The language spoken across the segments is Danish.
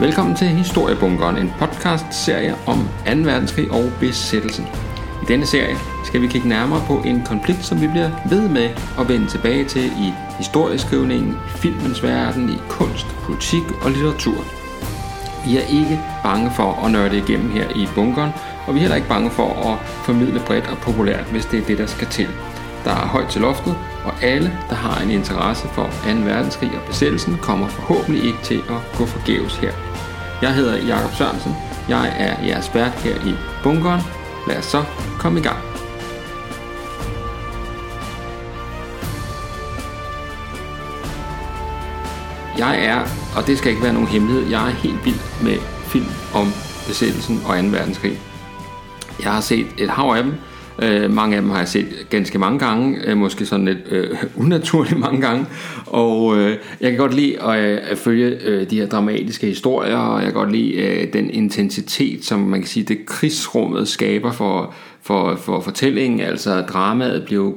Velkommen til Historiebunkeren, en podcast-serie om 2. verdenskrig og besættelsen. I denne serie skal vi kigge nærmere på en konflikt, som vi bliver ved med at vende tilbage til i historieskrivningen, i filmens verden, i kunst, politik og litteratur. Vi er ikke bange for at nørde igennem her i bunkeren, og vi er heller ikke bange for at formidle bredt og populært, hvis det er det, der skal til. Der er højt til loftet, og alle, der har en interesse for 2. verdenskrig og besættelsen, kommer forhåbentlig ikke til at gå forgæves her. Jeg hedder Jakob Sørensen. Jeg er jeres vært her i bunkeren. Lad os så komme i gang. Jeg er, og det skal ikke være nogen hemmelighed, jeg er helt vild med film om besættelsen og 2. verdenskrig. Jeg har set et hav af dem, Øh, mange af dem har jeg set ganske mange gange, øh, måske sådan lidt øh, unaturligt mange gange. Og øh, jeg kan godt lide at, øh, at følge øh, de her dramatiske historier, og jeg kan godt lide øh, den intensitet, som man kan sige, det krigsrummet skaber for, for, for fortællingen. Altså dramaet bliver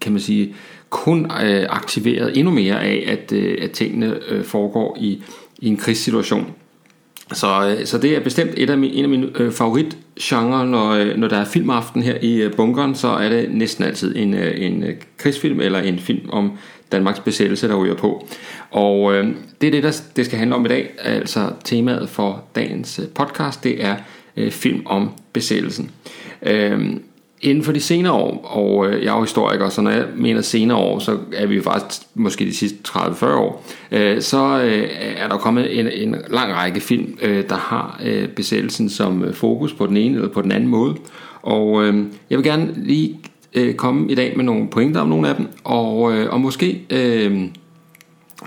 kan man sige, kun øh, aktiveret endnu mere af, at, øh, at tingene øh, foregår i, i en krigssituation. Så, øh, så det er bestemt et af mine, en af mine øh, favoritgenre, når, øh, når der er filmaften her i øh, bunkeren, så er det næsten altid en, øh, en øh, krigsfilm eller en film om Danmarks besættelse, der ryger på. Og øh, det er det, der det skal handle om i dag. Altså temaet for dagens øh, podcast, det er øh, film om besættelsen. Øh, inden for de senere år, og øh, jeg er jo historiker, så når jeg mener senere år, så er vi faktisk måske de sidste 30-40 år, øh, så øh, er der kommet en, en lang række film, øh, der har øh, besættelsen som øh, fokus på den ene eller på den anden måde. Og øh, jeg vil gerne lige øh, komme i dag med nogle pointer om nogle af dem, og, øh, og måske... Øh,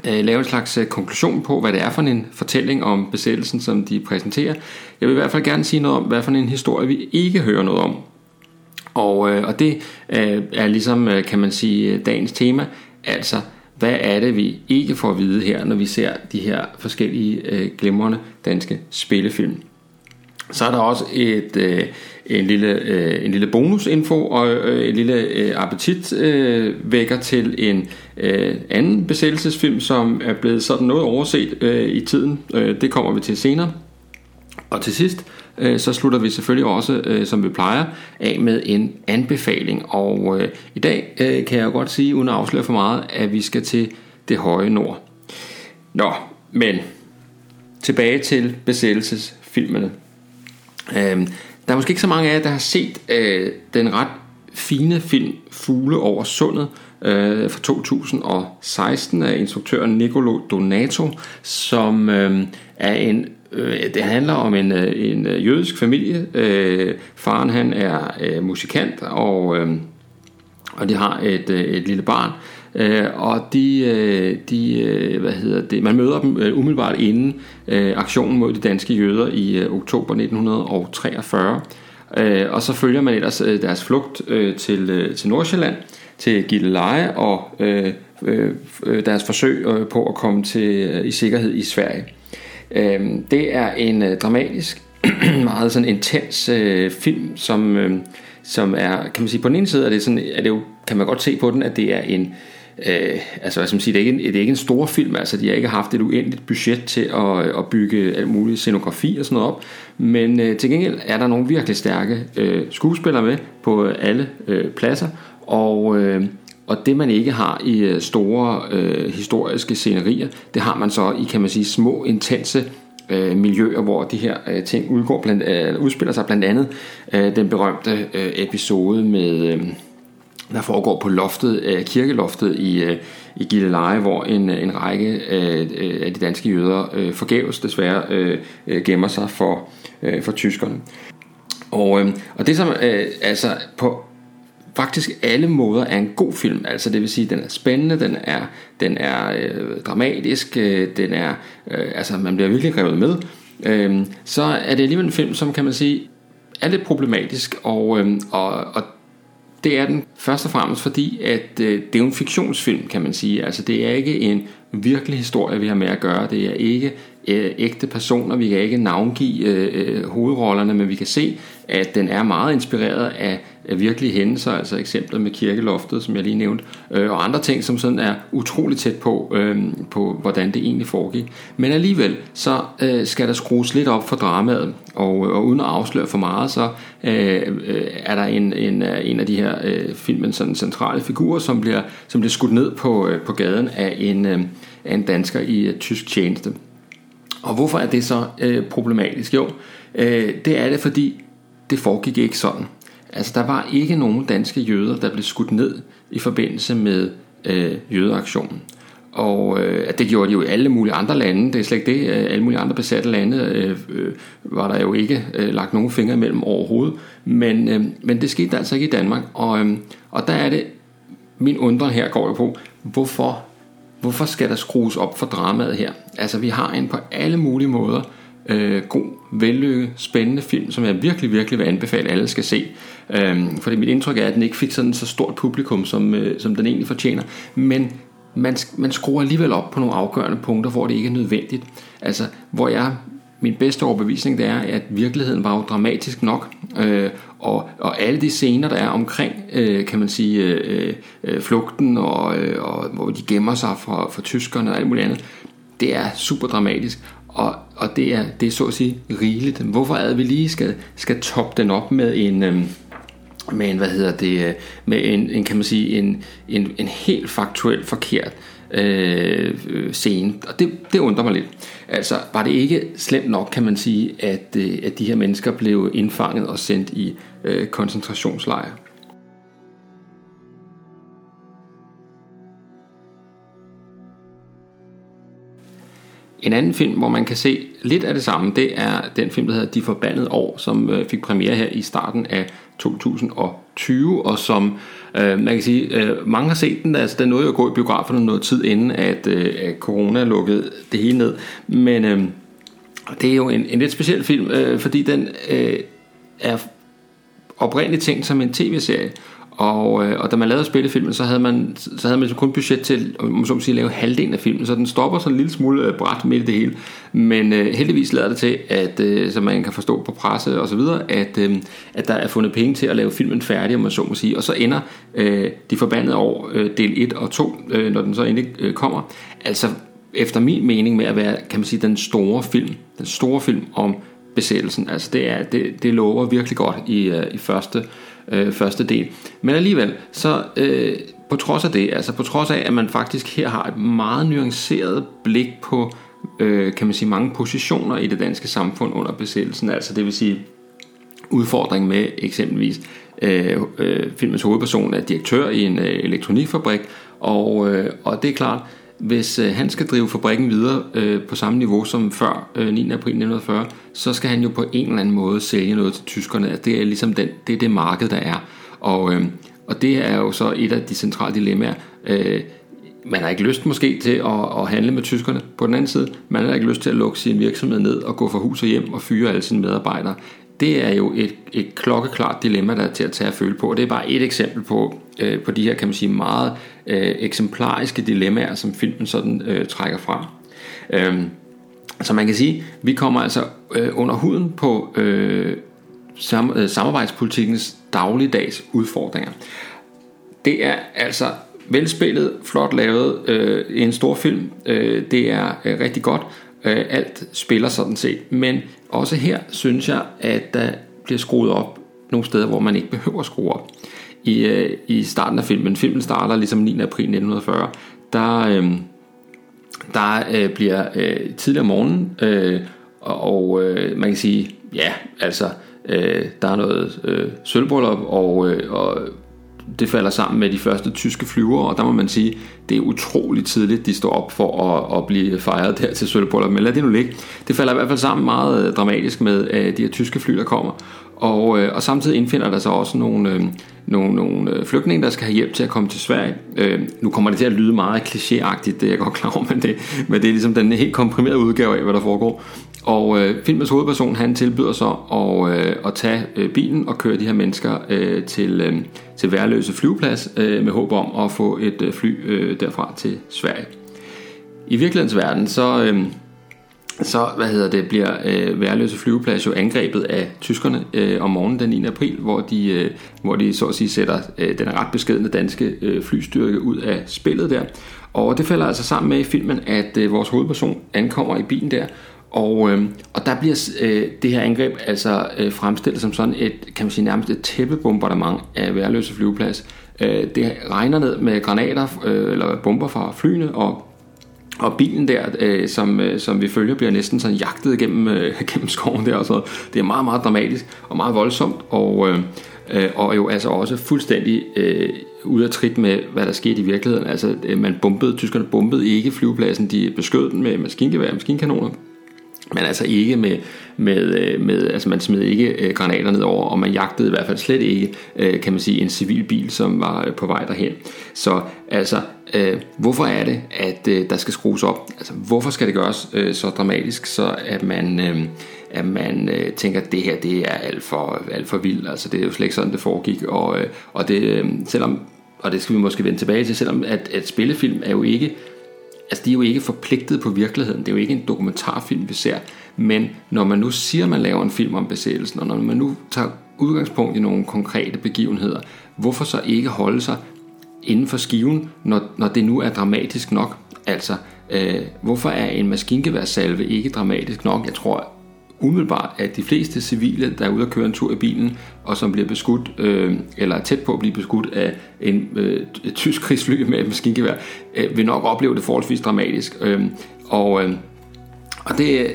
øh, lave en slags øh, konklusion på, hvad det er for en fortælling om besættelsen, som de præsenterer. Jeg vil i hvert fald gerne sige noget om, hvad for en historie vi ikke hører noget om. Og, øh, og det øh, er ligesom, øh, kan man sige, øh, dagens tema. Altså, hvad er det, vi ikke får at vide her, når vi ser de her forskellige øh, glimrende danske spillefilm. Så er der også et, øh, en, lille, øh, en lille bonusinfo og øh, en lille øh, appetit øh, vækker til en øh, anden besættelsesfilm, som er blevet sådan noget overset øh, i tiden. Øh, det kommer vi til senere. Og til sidst, øh, så slutter vi selvfølgelig også, øh, som vi plejer, af med en anbefaling. Og øh, i dag øh, kan jeg jo godt sige, uden at afsløre for meget, at vi skal til det høje nord. Nå, men tilbage til besættelsesfilmene. Øhm, der er måske ikke så mange af jer, der har set øh, den ret fine film Fugle over sundet øh, fra 2016 af instruktøren Nicolo Donato, som øhm, er en Øh, det handler om en, øh, en øh, jødisk familie. Øh, faren han er øh, musikant, og, øh, og de har et, øh, et lille barn. Øh, og de, øh, de øh, hvad hedder det, man møder dem øh, umiddelbart inden øh, aktionen mod de danske jøder i øh, oktober 1943. Øh, og så følger man ellers øh, deres flugt øh, til, øh, til Nordsjælland, til Gilleleje og øh, øh, øh deres forsøg øh, på at komme til øh, i sikkerhed i Sverige. Øh, det er en øh, dramatisk, meget sådan intens øh, film, som, øh, som er, kan man sige, på den ene side er det, sådan, er det jo, kan man godt se på den, at det er en, øh, altså hvad skal man sige, det er, ikke en, det er ikke en stor film, altså de har ikke haft et uendeligt budget til at, øh, at bygge alt muligt scenografi og sådan noget op, men øh, til gengæld er der nogle virkelig stærke øh, skuespillere med på øh, alle øh, pladser, og øh, og det man ikke har i øh, store øh, historiske scenerier, det har man så i, kan man sige, små, intense øh, miljøer, hvor de her øh, ting udgår blandt, øh, udspiller sig blandt andet øh, den berømte øh, episode med... Øh, der foregår på loftet, øh, kirkeloftet i, øh, i Gilleleje, hvor en, øh, en række øh, af de danske jøder øh, forgæves desværre øh, øh, gemmer sig for, øh, for tyskerne. Og, øh, og det som øh, altså på faktisk alle måder er en god film. Altså det vil sige, den er spændende, den er, den er øh, dramatisk, øh, den er, øh, altså man bliver virkelig revet med. Øh, så er det alligevel en film, som kan man sige, er lidt problematisk, og, øh, og, og det er den først og fremmest fordi, at øh, det er jo en fiktionsfilm, kan man sige. Altså det er ikke en virkelig historie, vi har med at gøre. Det er ikke Øh, ægte personer. Vi kan ikke navngive øh, øh, hovedrollerne, men vi kan se, at den er meget inspireret af af virkelige hændelser, altså eksempler med kirkeloftet, som jeg lige nævnte, øh, og andre ting, som sådan er utroligt tæt på, øh, på hvordan det egentlig foregik. Men alligevel, så øh, skal der skrues lidt op for dramaet, og, øh, og uden at afsløre for meget, så øh, øh, er der en, en, en af de her øh, filmens sådan centrale figurer, som bliver, som bliver skudt ned på, øh, på gaden af en, øh, af en dansker i øh, tysk tjeneste. Og hvorfor er det så øh, problematisk? Jo, øh, det er det, fordi det foregik ikke sådan. Altså, der var ikke nogen danske jøder, der blev skudt ned i forbindelse med øh, jødeaktionen. Og øh, det gjorde de jo i alle mulige andre lande. Det er slet ikke det. Øh, alle mulige andre besatte lande øh, øh, var der jo ikke øh, lagt nogen fingre imellem overhovedet. Men, øh, men det skete altså ikke i Danmark. Og, øh, og der er det, min undren her går jo på, hvorfor, hvorfor skal der skrues op for dramaet her? Altså vi har en på alle mulige måder øh, god, vellykket, spændende film, som jeg virkelig, virkelig vil anbefale, alle skal se. Øhm, fordi mit indtryk er, at den ikke fik sådan så stort publikum, som, øh, som den egentlig fortjener. Men man, man skruer alligevel op på nogle afgørende punkter, hvor det ikke er nødvendigt. Altså, hvor jeg min bedste overbevisning det er, at virkeligheden var jo dramatisk nok, øh, og, og alle de scener, der er omkring, øh, kan man sige, øh, øh, flugten, og, øh, og hvor de gemmer sig fra, fra tyskerne og alt muligt andet, det er super dramatisk, og, og det, er, det er så at sige rigeligt. Hvorfor er det, vi lige skal, skal toppe den op med en... Øh, med en, hvad hedder det, øh, med en, en kan man sige, en, en, en helt faktuel forkert øh, scene. Og det, det undrer mig lidt. Altså, var det ikke slemt nok, kan man sige, at, øh, at de her mennesker blev indfanget og sendt i øh, koncentrationslejre? En anden film, hvor man kan se lidt af det samme, det er den film, der hedder De Forbandede År, som øh, fik premiere her i starten af 2020, og som øh, Øh, man kan sige, øh, mange har set den, altså den nåede jo at gå i biograferne noget tid inden, at, øh, at corona lukkede det hele ned, men øh, det er jo en, en lidt speciel film, øh, fordi den øh, er oprindeligt tænkt som en tv-serie, og, øh, og da man lavede spillefilmen, så havde man, så havde man så kun budget til at så sige, lave halvdelen af filmen, så den stopper sådan en lille smule øh, bræt midt i det hele. Men øh, heldigvis lader det til, at øh, så man kan forstå på presse og så videre, at, øh, at der er fundet penge til at lave filmen færdig, om man så må sige. Og så ender øh, de forbandede år øh, del 1 og 2, øh, når den så endelig øh, kommer, altså efter min mening med at være, kan man sige, den store film, den store film om besættelsen. Altså det, er, det, det lover virkelig godt i, øh, i første øh, første del. Men alligevel, så øh, på trods af det, altså på trods af, at man faktisk her har et meget nuanceret blik på, øh, kan man sige, mange positioner i det danske samfund under besættelsen, altså det vil sige udfordring med eksempelvis øh, øh, filmens hovedperson er direktør i en øh, elektronikfabrik, og, øh, og det er klart, hvis øh, han skal drive fabrikken videre øh, på samme niveau som før øh, 9. april 1940, så skal han jo på en eller anden måde sælge noget til tyskerne. Altså, det er ligesom den, det, er det marked, der er. Og, øh, og det er jo så et af de centrale dilemmaer. Øh, man har ikke lyst måske til at, at handle med tyskerne. På den anden side, man har ikke lyst til at lukke sin virksomhed ned og gå fra hus og hjem og fyre alle sine medarbejdere. Det er jo et, et klokkeklart dilemma, der er til at tage at føle på. Det er bare et eksempel på, øh, på de her, kan man sige, meget øh, eksemplariske dilemmaer, som filmen sådan øh, trækker frem. Øh, så man kan sige, vi kommer altså øh, under huden på øh, sam, øh, samarbejdspolitikkens dagligdags udfordringer. Det er altså velspillet, flot lavet, øh, en stor film. Øh, det er øh, rigtig godt. Øh, alt spiller sådan set. Men også her synes jeg, at der bliver skruet op nogle steder, hvor man ikke behøver at skrue op. I, øh, I starten af filmen, filmen starter ligesom 9. april 1940, der, øh, der øh, bliver øh, tidligere om morgenen, øh, og øh, man kan sige, ja, altså, øh, der er noget øh, sølvbrøllup, og, øh, og det falder sammen med de første tyske flyvere, og der må man sige, det er utroligt tidligt, de står op for at, at blive fejret der til sølvbryllup, men lad det nu ligge. Det falder i hvert fald sammen meget øh, dramatisk med at de her tyske fly, der kommer, og, øh, og samtidig indfinder der sig også nogle, nogle, nogle flygtninge, der skal have hjælp til at komme til Sverige. Øh, nu kommer det til at lyde meget klichéagtigt, det er jeg godt klar over, men det, men det er ligesom den helt komprimerede udgave af, hvad der foregår. Og øh, filmens hovedperson, han tilbyder så at, øh, at tage øh, bilen og køre de her mennesker øh, til, øh, til værløse flyveplads øh, med håb om at få et øh, fly øh, derfra til Sverige. I virkelighedens verden, så... Øh, så hvad hedder det, bliver øh, Værløse flyveplads jo angrebet af tyskerne øh, om morgenen den 9. april, hvor de, øh, hvor de så at sige sætter øh, den ret beskedende danske øh, flystyrke ud af spillet der. Og det falder altså sammen med i filmen, at øh, vores hovedperson ankommer i bilen der, og, øh, og der bliver øh, det her angreb altså øh, fremstillet som sådan et, kan man sige, nærmest et tæppebombardement af Værløse flyveplads. Øh, det regner ned med granater øh, eller bomber fra flyene, og og bilen der, øh, som, øh, som vi følger, bliver næsten sådan jagtet gennem, øh, gennem skoven der. Og så. Det er meget, meget dramatisk og meget voldsomt. Og, øh, øh, og jo altså også fuldstændig øh, ude af trit med, hvad der skete i virkeligheden. Altså, øh, man bombede, tyskerne bombede ikke flyvepladsen, de beskød den med maskingevær og maskinkanoner. Men altså ikke med, med, øh, med altså man smed ikke øh, granater ned over, og man jagtede i hvert fald slet ikke, øh, kan man sige, en civil bil, som var på vej derhen. Så altså, hvorfor er det, at der skal skrues op? Altså, hvorfor skal det gøres så dramatisk, så at man, at man tænker, at det her det er alt for, alt for vildt. Altså, det er jo slet ikke sådan, det foregik. Og, og det, selvom, og det skal vi måske vende tilbage til, selvom at, at spillefilm er jo ikke altså de er jo ikke forpligtet på virkeligheden. Det er jo ikke en dokumentarfilm, vi ser. Men når man nu siger, at man laver en film om besættelsen, og når man nu tager udgangspunkt i nogle konkrete begivenheder, hvorfor så ikke holde sig inden for skiven, når, når det nu er dramatisk nok? Altså, øh, hvorfor er en maskingeværsalve ikke dramatisk nok? Jeg tror umiddelbart, at de fleste civile, der er ude og køre en tur i bilen, og som bliver beskudt, øh, eller er tæt på at blive beskudt af en øh, tysk krigsfly med et maskingevær, øh, vil nok opleve det forholdsvis dramatisk. Øh, og, øh, og det,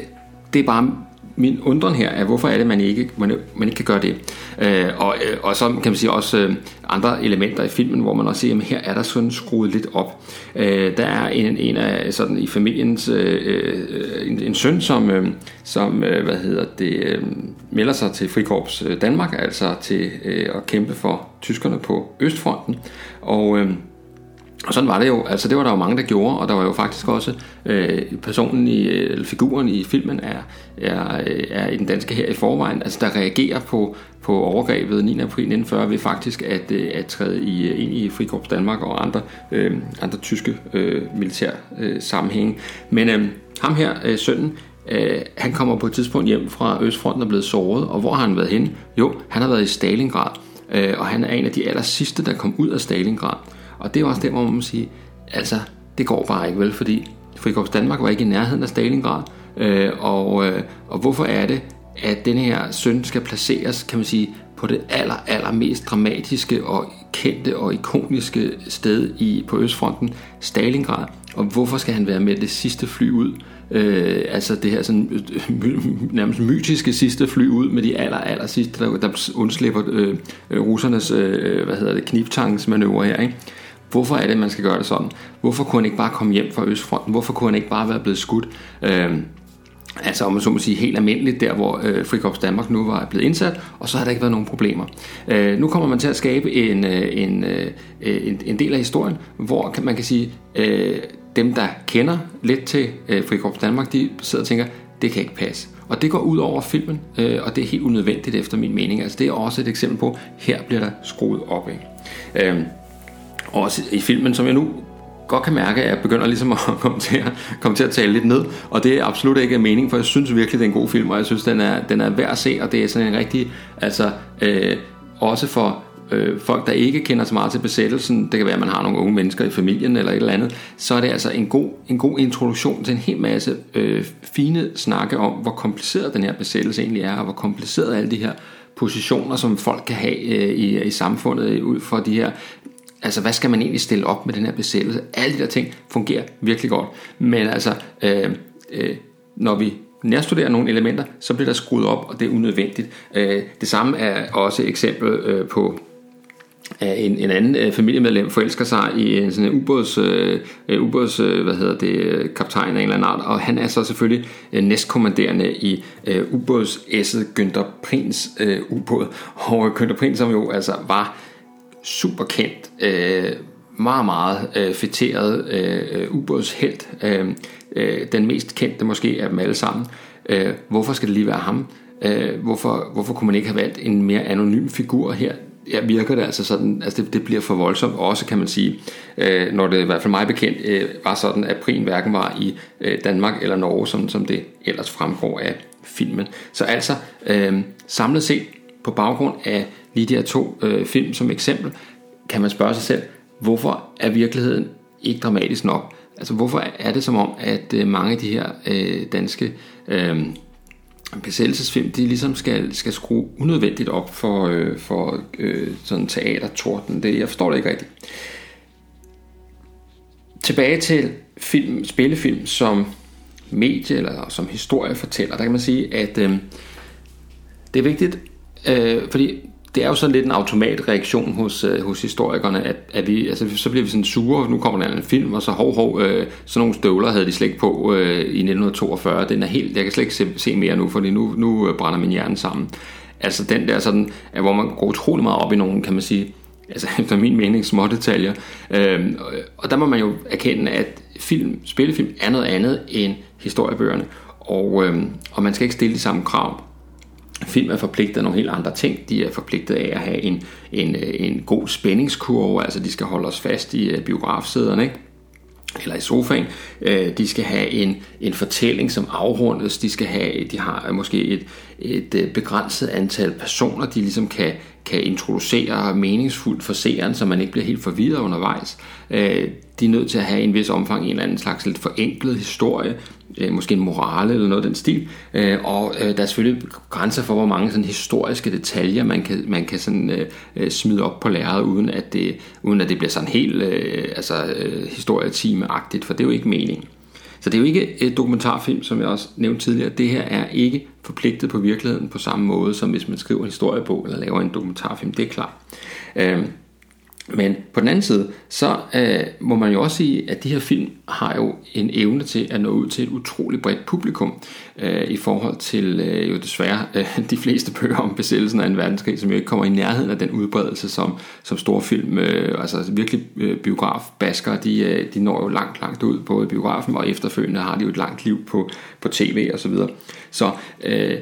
det er bare min undren her er, hvorfor er det, man ikke, man, man ikke kan gøre det. Øh, og, øh, og så kan man sige også øh, andre elementer i filmen, hvor man også siger, at her er der sådan skruet lidt op. Øh, der er en, en af sådan i familiens øh, øh en, en søn, som, øh, som øh, hvad hedder det, øh, melder sig til Frikorps øh, Danmark, altså til øh, at kæmpe for tyskerne på Østfronten. Og øh, og sådan var det jo, altså det var der jo mange, der gjorde, og der var jo faktisk også øh, personen i, eller figuren i filmen er, er, er i den danske her i forvejen, altså der reagerer på, på overgrebet 9. april 1940 ved faktisk at, øh, at træde i, øh, ind i Frikorps Danmark og andre, øh, andre tyske øh, militær øh, sammenhænge. Men øh, ham her, øh, sønnen, øh, han kommer på et tidspunkt hjem fra Østfronten og er blevet såret, og hvor har han været hen? Jo, han har været i Stalingrad, øh, og han er en af de aller sidste, der kom ud af Stalingrad. Og det er også der, hvor man må sige, altså, det går bare ikke vel, fordi Frikorps Danmark var ikke i nærheden af Stalingrad, øh, og, øh, og hvorfor er det, at den her søn skal placeres, kan man sige, på det aller, aller mest dramatiske og kendte og ikoniske sted i, på Østfronten, Stalingrad, og hvorfor skal han være med det sidste fly ud? Øh, altså det her sådan, øh, nærmest mytiske sidste fly ud med de aller, aller sidste, der, der undslipper øh, øh russernes øh, hvad hedder det, kniptangsmanøvre her, ikke? Hvorfor er det, man skal gøre det sådan? Hvorfor kunne han ikke bare komme hjem fra Østfronten? Hvorfor kunne han ikke bare være blevet skudt? Øh, altså om man så må sige helt almindeligt, der hvor øh, Frikorps Danmark nu var blevet indsat, og så har der ikke været nogen problemer. Øh, nu kommer man til at skabe en, øh, en, øh, en, en del af historien, hvor man kan sige, øh, dem der kender lidt til øh, Frikorps Danmark, de sidder og tænker, det kan ikke passe. Og det går ud over filmen, øh, og det er helt unødvendigt efter min mening. Altså det er også et eksempel på, her bliver der skruet op. Ikke? Øh, også i filmen, som jeg nu godt kan mærke, at jeg begynder ligesom at komme til at, komme til at tale lidt ned. Og det er absolut ikke mening, for jeg synes virkelig, det er en god film, og jeg synes, den er, den er værd at se, og det er sådan en rigtig, altså øh, også for øh, folk, der ikke kender så meget til besættelsen, det kan være, at man har nogle unge mennesker i familien eller et eller andet, så er det altså en god, en god introduktion til en hel masse øh, fine snakke om, hvor kompliceret den her besættelse egentlig er, og hvor kompliceret alle de her positioner, som folk kan have øh, i, i samfundet ud fra de her altså hvad skal man egentlig stille op med den her besættelse? Alle de der ting fungerer virkelig godt. Men altså, øh, øh, når vi nærstuderer nogle elementer, så bliver der skruet op, og det er unødvendigt. Øh, det samme er også et eksempel øh, på at en, en anden øh, familiemedlem forelsker sig i en sådan en ubåds, øh, øh ubåds øh, hvad hedder det, kaptajn af en eller anden art, og han er så selvfølgelig øh, næstkommanderende i øh, ubåds-esset Günther Prins øh, ubåd. Og Günther Prins, som jo altså var super kendt, øh, meget, meget øh, fætteret øh, øh ubådshelt. Øh, øh, den mest kendte måske af dem alle sammen. Øh, hvorfor skal det lige være ham? Øh, hvorfor, hvorfor kunne man ikke have valgt en mere anonym figur her? ja, virker det altså sådan, altså det, det bliver for voldsomt også, kan man sige, øh, når det i hvert fald mig bekendt øh, var sådan, at Prin hverken var i øh, Danmark eller Norge, som, som det ellers fremgår af filmen. Så altså, øh, samlet set, på baggrund af lige de her to øh, film som eksempel, kan man spørge sig selv, hvorfor er virkeligheden ikke dramatisk nok? Altså hvorfor er det som om, at øh, mange af de her øh, danske øh, besættelsesfilm, de ligesom skal, skal skrue unødvendigt op for, øh, for øh, sådan teatertorden. Det, jeg forstår det ikke rigtigt. Tilbage til film, spillefilm som medie eller som historiefortæller, der kan man sige, at øh, det er vigtigt, øh, fordi det er jo sådan lidt en automatreaktion hos, øh, hos historikerne, at, at vi, altså, så bliver vi sådan sure, nu kommer der en film, og så hov, hov, øh, sådan nogle støvler havde de slet ikke på øh, i 1942, den er helt, jeg kan slet ikke se, se mere nu, fordi nu, nu øh, brænder min hjerne sammen. Altså den der sådan, at hvor man går utrolig meget op i nogen, kan man sige, altså efter min mening, små detaljer. Øh, og der må man jo erkende, at film, spillefilm er noget andet end historiebøgerne, og, øh, og man skal ikke stille de samme krav Film er forpligtet af nogle helt andre ting. De er forpligtet af at have en, en, øh, en god spændingskurve, altså de skal holde os fast i øh, biografsæderne, ikke? eller i sofaen. Øh, de skal have en, en fortælling, som afrundes. De skal have, de har måske et, et begrænset antal personer, de ligesom kan, kan introducere meningsfuldt for seeren, så man ikke bliver helt forvirret undervejs. Øh, de er nødt til at have en vis omfang en eller anden slags lidt forenklet historie, øh, måske en morale eller noget af den stil. Øh, og øh, der er selvfølgelig grænser for, hvor mange sådan historiske detaljer, man kan, man kan sådan, øh, øh smide op på lærredet, uden at det, uden at det bliver sådan helt øh, altså, øh, for det er jo ikke meningen. Så det er jo ikke et dokumentarfilm, som jeg også nævnte tidligere. Det her er ikke forpligtet på virkeligheden på samme måde, som hvis man skriver en historiebog eller laver en dokumentarfilm. Det er klart. Øh, men på den anden side, så øh, må man jo også sige, at de her film har jo en evne til at nå ud til et utroligt bredt publikum øh, i forhold til øh, jo desværre øh, de fleste bøger om besættelsen af en verdenskrig, som jo ikke kommer i nærheden af den udbredelse, som, som store film, øh, altså virkelig øh, biografbasker, de, øh, de når jo langt, langt ud både i biografen, og efterfølgende har de jo et langt liv på, på tv og så videre. Så øh,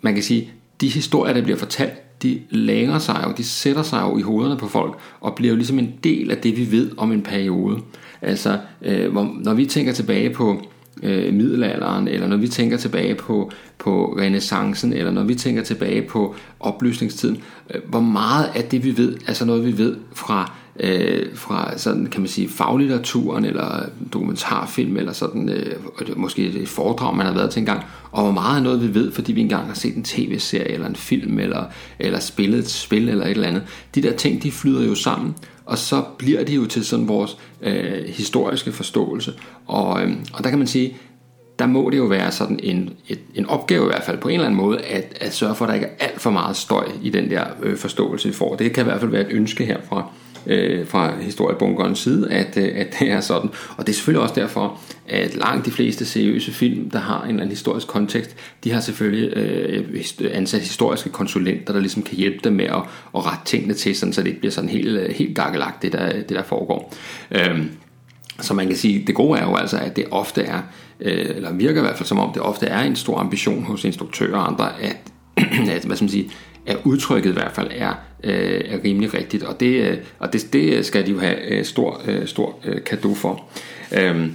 man kan sige, de historier, der bliver fortalt, de længer sig jo, de sætter sig jo i hovederne på folk, og bliver jo ligesom en del af det, vi ved om en periode. Altså, øh, hvor, når vi tænker tilbage på øh, middelalderen, eller når vi tænker tilbage på, på renaissancen, eller når vi tænker tilbage på oplysningstiden, øh, hvor meget af det, vi ved, altså noget, vi ved fra øh, fra sådan kan man sige faglitteraturen eller dokumentarfilm eller sådan øh, måske et foredrag man har været til engang og hvor meget af noget vi ved fordi vi engang har set en tv-serie eller en film eller, eller spillet et spil eller et eller andet de der ting de flyder jo sammen og så bliver det jo til sådan vores øh, historiske forståelse og, øh, og der kan man sige der må det jo være sådan en, et, en opgave i hvert fald på en eller anden måde, at, at sørge for, at der ikke er alt for meget støj i den der øh, forståelse, vi får. Det kan i hvert fald være et ønske herfra øh, fra historiebunkerens side, at, øh, at det er sådan. Og det er selvfølgelig også derfor, at langt de fleste seriøse film, der har en eller anden historisk kontekst, de har selvfølgelig øh, ansat historiske konsulenter, der ligesom kan hjælpe dem med at, at rette tingene til, sådan, så det ikke bliver sådan helt, øh, helt gakkelagt, det der, det der foregår. Øh, så man kan sige, det gode er jo altså, at det ofte er, øh, eller virker i hvert fald som om, det ofte er en stor ambition hos instruktører og andre, at, at hvad skal man sige, at udtrykket i hvert fald er, øh, er rimelig rigtigt, og det, øh, og det, det skal de jo have øh, stor, øh, stor øh, kado for. Øhm,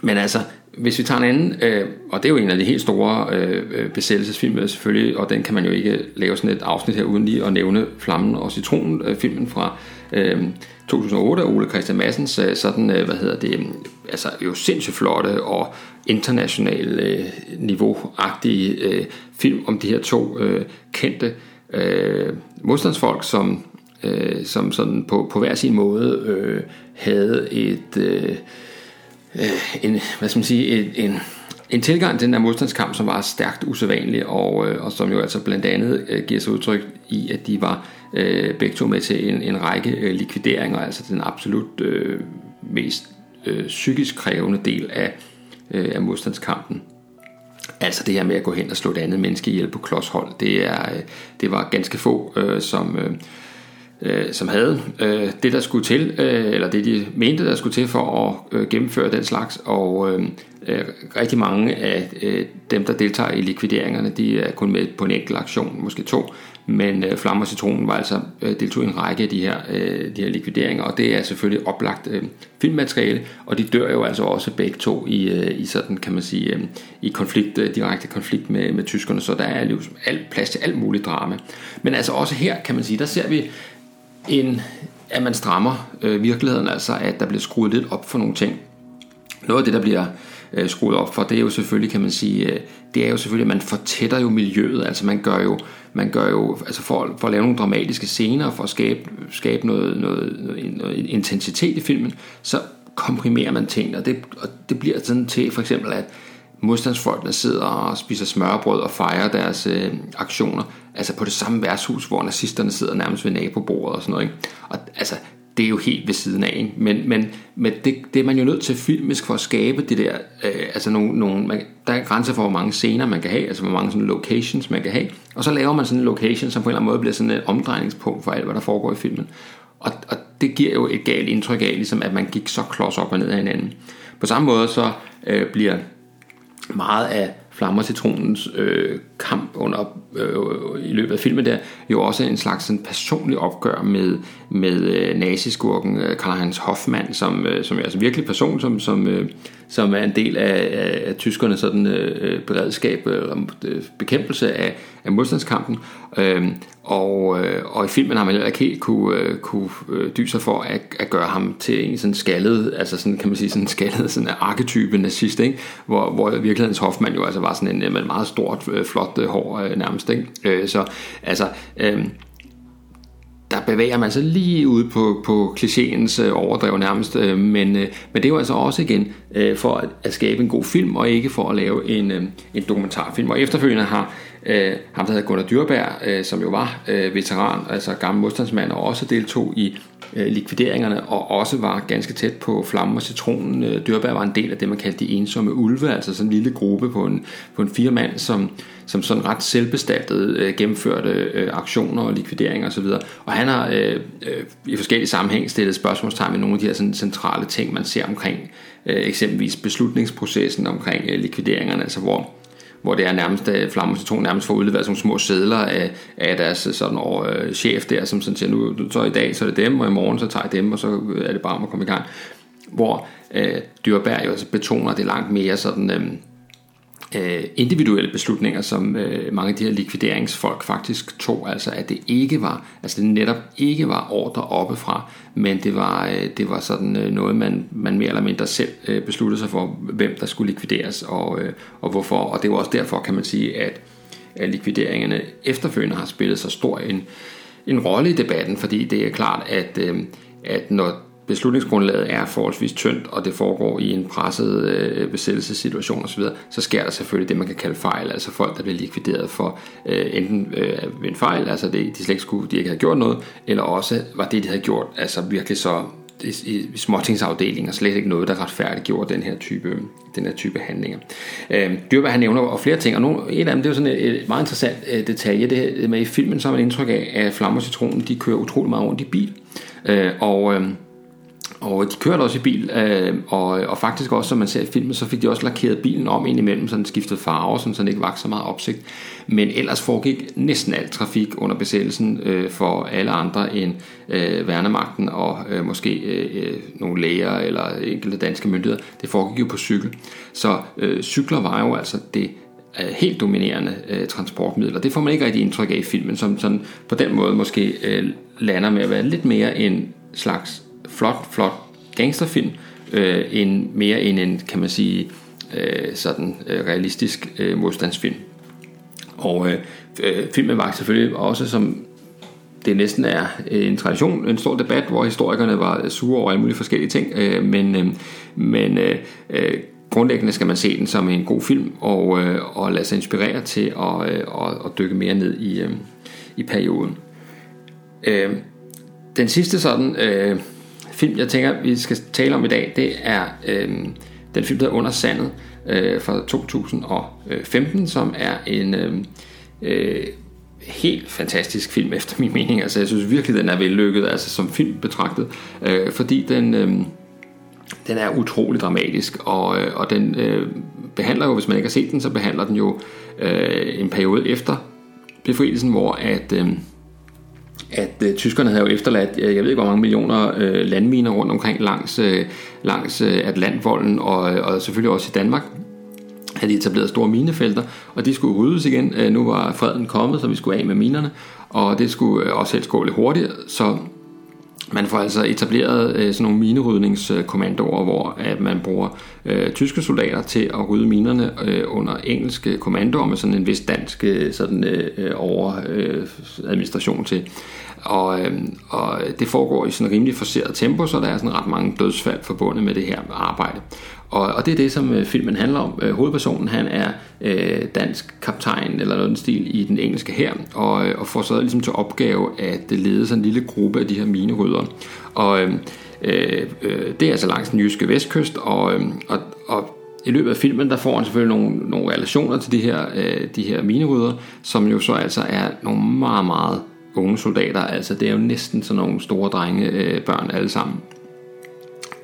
men altså, hvis vi tager en anden, øh, og det er jo en af de helt store øh, øh besættelsesfilm selvfølgelig, og den kan man jo ikke lave sådan et afsnit her uden lige at nævne Flammen og Citronen, øh, filmen fra øh, 2008 af Ole Christian Massens, øh, sådan, øh, hvad hedder det, mm, altså jo sindssygt flotte og international øh, niveauagtige øh, film om de her to øh, kendte øh, modstandsfolk, som, øh, som sådan på, på hver sin måde øh, havde et, øh, øh, en, hvad skal man sige, et, en, en tilgang til den her modstandskamp, som var stærkt usædvanlig, og, øh, og som jo altså blandt andet øh, giver sig udtryk i, at de var øh, begge to med til en, en række øh, likvideringer, altså den absolut øh, mest øh, psykisk krævende del af, øh, af modstandskampen. Altså det her med at gå hen og slå et andet menneske ihjel på klodshold, det, er, øh, det var ganske få, øh, som, øh, øh, som havde øh, det, der skulle til, øh, eller det, de mente, der skulle til for at øh, gennemføre den slags. Og, øh, øh, rigtig mange af øh, dem, der deltager i likvideringerne, de er kun med på en enkelt aktion, måske to, men øh, Flamme og Citronen var altså øh, deltog i en række af de her, øh, de her likvideringer, og det er selvfølgelig oplagt øh, filmmateriale, og de dør jo altså også begge to i, øh, i sådan, kan man sige, øh, i konflikt, øh, direkte konflikt med, med tyskerne, så der er jo alt, plads til alt muligt drama. Men altså også her, kan man sige, der ser vi en, at man strammer øh, virkeligheden, altså at der bliver skruet lidt op for nogle ting. Noget af det, der bliver øh, skruet op for, det er jo selvfølgelig, kan man sige, øh, det er jo selvfølgelig, at man fortætter jo miljøet, altså man gør jo, man gør jo altså for, for at lave nogle dramatiske scener, for at skabe, skabe noget, noget, noget, noget intensitet i filmen, så komprimerer man ting, og det, og det bliver sådan til for eksempel, at modstandsfolkene sidder og spiser smørbrød og fejrer deres øh, aktioner, altså på det samme værtshus, hvor nazisterne sidder nærmest ved nabobordet og sådan noget. Ikke? Og altså, det er jo helt ved siden af. Ikke? Men, men, men det, det er man jo nødt til filmisk for at skabe det der, øh, altså nogle, nogle, man, der er grænser for, hvor mange scener man kan have, altså hvor mange sådan locations man kan have, og så laver man sådan en location, som på en eller anden måde bliver sådan et omdrejningspunkt for alt, hvad der foregår i filmen. Og, og det giver jo et galt indtryk af, ligesom at man gik så klods op og ned af hinanden. På samme måde så øh, bliver meget af Flammer Citronens øh, kamp under, øh, i løbet af filmen der, jo også en slags sådan, personlig opgør med, med øh, naziskurken øh, Karl-Heinz Hoffmann, som, øh, som er altså virkelig person, som, som, øh, som er en del af, af, af tyskernes sådan, øh, øh beredskab øh, øh, bekæmpelse af, af modstandskampen. Øh, og, øh, og i filmen har man heller ikke helt kunne, øh, kunne øh, dyse sig for at, at gøre ham til en sådan skaldet, altså sådan kan man sige sådan skaldet sådan arketype nazist, ikke? Hvor, hvor virkelighedens Hoffmann jo altså var sådan en med meget stort, flot hår øh, nærmest, ikke? Øh, så altså, øh, der bevæger man sig lige ude på, på klichéens øh, overdrev nærmest, øh, men, øh, men det er jo altså også igen øh, for at, at skabe en god film, og ikke for at lave en, øh, en dokumentarfilm. Og efterfølgende har øh, ham, der hedder Gunnar Dyrberg, øh, som jo var øh, veteran, altså gammel modstandsmand, og også deltog i øh, likvideringerne, og også var ganske tæt på Flammen og Citronen. Øh, Dyrberg var en del af det, man kaldte de ensomme ulve, altså sådan en lille gruppe på en, på en fire mand, som, som sådan ret selvbestaltet øh, gennemførte øh, aktioner og likvideringer osv. Og, og han har øh, øh, i forskellige sammenhæng stillet spørgsmålstegn med nogle af de her sådan, centrale ting, man ser omkring øh, eksempelvis beslutningsprocessen omkring øh, likvideringerne, altså hvor hvor det er nærmest, øh, Flamme Citron nærmest får udleveret sådan små sædler af, af deres øh, sådan, og, øh, chef der, som sådan siger, nu så i dag så er det dem, og i morgen så tager jeg dem, og så øh, er det bare om at komme i gang. Hvor øh, Dyrberg jo altså betoner det langt mere sådan... Øh, øh, individuelle beslutninger, som øh, mange af de her likvideringsfolk faktisk tog, altså at det ikke var, altså det netop ikke var ordre oppefra, men det var, øh, det var sådan øh, noget, man, man mere eller mindre selv øh, besluttede sig for, hvem der skulle likvideres og, øh, og hvorfor, og det var også derfor, kan man sige, at, at likvideringerne efterfølgende har spillet så stor en, en rolle i debatten, fordi det er klart, at, øh, at når beslutningsgrundlaget er forholdsvis tyndt, og det foregår i en presset øh, besættelsessituation osv., så sker der selvfølgelig det, man kan kalde fejl, altså folk, der bliver likvideret for øh, enten øh, ved en fejl, altså det, de slet ikke skulle, de ikke havde gjort noget, eller også var det, de havde gjort, altså virkelig så i småtingsafdelinger slet ikke noget, der retfærdiggjorde den her type, den her type handlinger. Øh, Dyrberg han nævner og flere ting, og nogle, en af dem det er jo sådan et, et meget interessant øh, detalje, det med i filmen, så har man indtryk af, at Flammer Citronen, de kører utrolig meget rundt i bil, øh, og øh, og de kørte også i bil, øh, og, og faktisk også, som man ser i filmen, så fik de også lakeret bilen om indimellem, så den skiftede farve, så den ikke var så meget opsigt. Men ellers foregik næsten al trafik under besættelsen øh, for alle andre end øh, værnemagten og øh, måske øh, øh, nogle læger eller enkelte danske myndigheder. Det foregik jo på cykel. Så øh, cykler var jo altså det øh, helt dominerende øh, transportmiddel, og det får man ikke rigtig indtryk af i filmen, som sådan på den måde måske øh, lander med at være lidt mere en slags flot, flot gangsterfilm, øh, en, mere end en, kan man sige, øh, sådan øh, realistisk øh, modstandsfilm. Og øh, øh, filmen var selvfølgelig også, som det næsten er øh, en tradition, en stor debat, hvor historikerne var sure over alle mulige forskellige ting, øh, men, øh, men øh, øh, grundlæggende skal man se den som en god film, og, øh, og lade sig inspirere til at, øh, at, at dykke mere ned i, øh, i perioden. Øh, den sidste sådan... Øh, film, jeg tænker, vi skal tale om i dag, det er øh, den film, der hedder Under Sandet øh, fra 2015, som er en øhm, øh, helt fantastisk film efter min mening. Altså jeg synes virkelig, den er vellykket, altså som film betragtet, øh, fordi den... Øh, den er utrolig dramatisk, og, øh, og den øh, behandler jo, hvis man ikke har set den, så behandler den jo øh, en periode efter befrielsen, hvor at, øh, at øh, tyskerne havde jo efterladt, øh, jeg ved ikke hvor mange millioner øh, landminer rundt omkring langs, øh, langs øh, Atlantvolden, og, øh, og selvfølgelig også i Danmark, havde de etableret store minefelter, og de skulle ryddes igen. Øh, nu var freden kommet, så vi skulle af med minerne, og det skulle øh, også helst gå lidt hurtigt, så man får altså etableret øh, sådan nogle minerydningskommandoer, hvor at man bruger øh, tyske soldater til at rydde minerne øh, under engelske kommandoer med sådan en vis dansk øh, sådan, øh, over øh, administration til. Og, øh, og det foregår i sådan en rimelig forceret tempo, så der er sådan ret mange dødsfald forbundet med det her arbejde. Og, og det er det, som øh, filmen handler om. Øh, hovedpersonen han er øh, dansk kaptajn eller noget den stil i den engelske her, og, øh, og får så ligesom til opgave at øh, lede sådan en lille gruppe af de her minerydder. Og øh, øh, øh, det er altså langs den jyske vestkyst, og, øh, og, og i løbet af filmen, der får han selvfølgelig nogle, nogle relationer til de her, øh, de her minerydder, som jo så altså er nogle meget, meget unge soldater. Altså det er jo næsten sådan nogle store drenge, øh, børn alle sammen.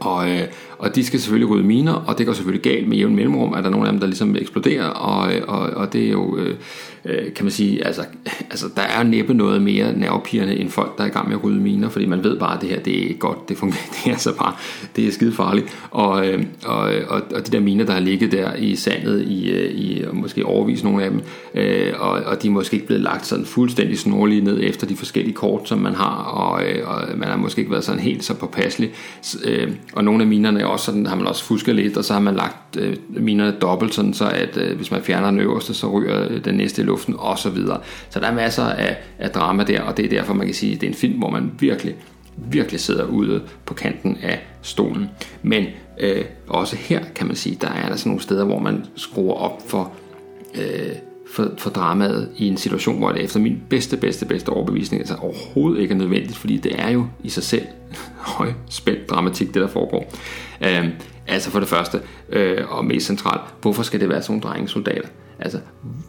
Og, øh, og de skal selvfølgelig rydde miner, og det går selvfølgelig galt med jævn mellemrum, at der er nogle af dem, der ligesom eksploderer, og, øh, og, og det er jo, øh, øh, kan man sige, altså, altså der er næppe noget mere nervepirrende end folk, der er i gang med at rydde miner, fordi man ved bare, at det her, det er godt, det fungerer, det er altså bare, det er skide farligt, og, øh, og, og, og de der miner, der har ligget der i sandet i, øh, i i måske overvis nogle af dem, øh, og, og de er måske ikke blevet lagt sådan fuldstændig snorlige ned efter de forskellige kort, som man har, og, øh, og man har måske ikke været sådan helt så påpasselig, øh, og nogle af minerne er også sådan, har man også fusket lidt, og så har man lagt øh, minerne dobbelt, sådan så at øh, hvis man fjerner den øverste, så ryger øh, den næste i luften, og så videre. Så der er masser af, af drama der, og det er derfor, man kan sige, at det er en film, hvor man virkelig, virkelig sidder ude på kanten af stolen. Men øh, også her kan man sige, der er der sådan nogle steder, hvor man skruer op for øh, for, for dramaet i en situation, hvor det efter min bedste, bedste, bedste overbevisning altså overhovedet ikke er nødvendigt, fordi det er jo i sig selv højspændt dramatik, det der foregår. Øh, altså for det første, øh, og mest centralt, hvorfor skal det være sådan nogle drengesoldater? Altså,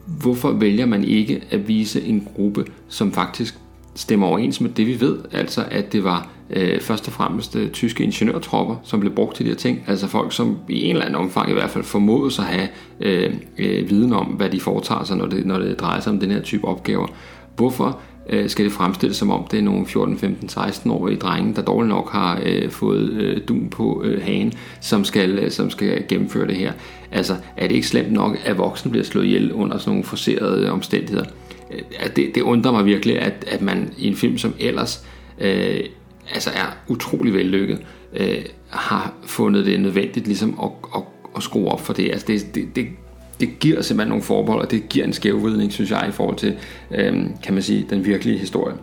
hvorfor vælger man ikke at vise en gruppe, som faktisk stemmer overens med det, vi ved, altså at det var øh, først og fremmest øh, tyske ingeniørtropper, som blev brugt til de her ting, altså folk, som i en eller anden omfang i hvert fald formodes at have øh, øh, viden om, hvad de foretager sig, når det, når det drejer sig om den her type opgaver. Hvorfor øh, skal det fremstilles som om, det er nogle 14, 15, 16-årige drenge, der dårligt nok har øh, fået øh, dun på øh, hagen, som skal, øh, som skal gennemføre det her. Altså, er det ikke slemt nok, at voksne bliver slået ihjel under sådan nogle forserede øh, omstændigheder? Øh, det, det undrer mig virkelig, at, at man i en film som ellers øh, altså er utrolig vellykket, øh, har fundet det nødvendigt ligesom at, at, at skrue op for det. Altså det, det, det, det giver simpelthen nogle forbehold, og det giver en skævvridning, synes jeg, i forhold til, øh, kan man sige, den virkelige historie.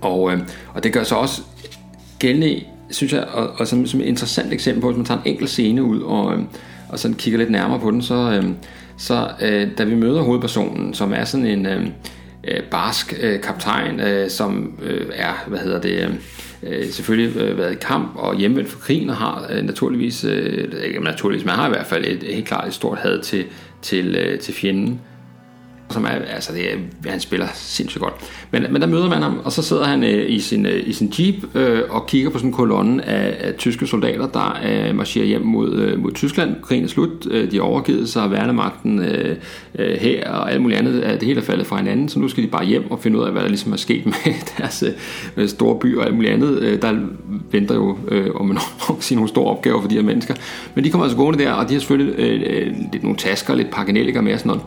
Og, øh, og det gør så også gældende, synes jeg, og, og som, som et interessant eksempel på, hvis man tager en enkelt scene ud og, øh, og sådan kigger lidt nærmere på den, så, øh, så øh, da vi møder hovedpersonen, som er sådan en øh, øh barsk øh, kaptajn, øh, som øh, er, hvad hedder det... Øh, øh, selvfølgelig øh, været i kamp og hjemvendt for krigen og har øh, naturligvis, øh, ikke naturligvis, men har i hvert fald et, helt klart et stort had til, til, øh, til fjenden som er, altså det er, han spiller sindssygt godt. Men, men der møder man ham, og så sidder han øh, i, sin, øh, i sin jeep øh, og kigger på sådan en kolonne af, af tyske soldater, der øh, marcherer hjem mod, øh, mod Tyskland. Krigen er slut, øh, de har overgivet sig, værnemagten øh, øh, her og alt muligt andet, øh, det hele er faldet fra hinanden, så nu skal de bare hjem og finde ud af, hvad der ligesom er sket med deres øh, store by og alt muligt andet. Øh, der venter jo, øh, om man nok sige, nogle store opgaver for de her mennesker. Men de kommer altså gående der, og de har selvfølgelig øh, øh lidt nogle tasker, lidt pakkenelliker med og sådan noget.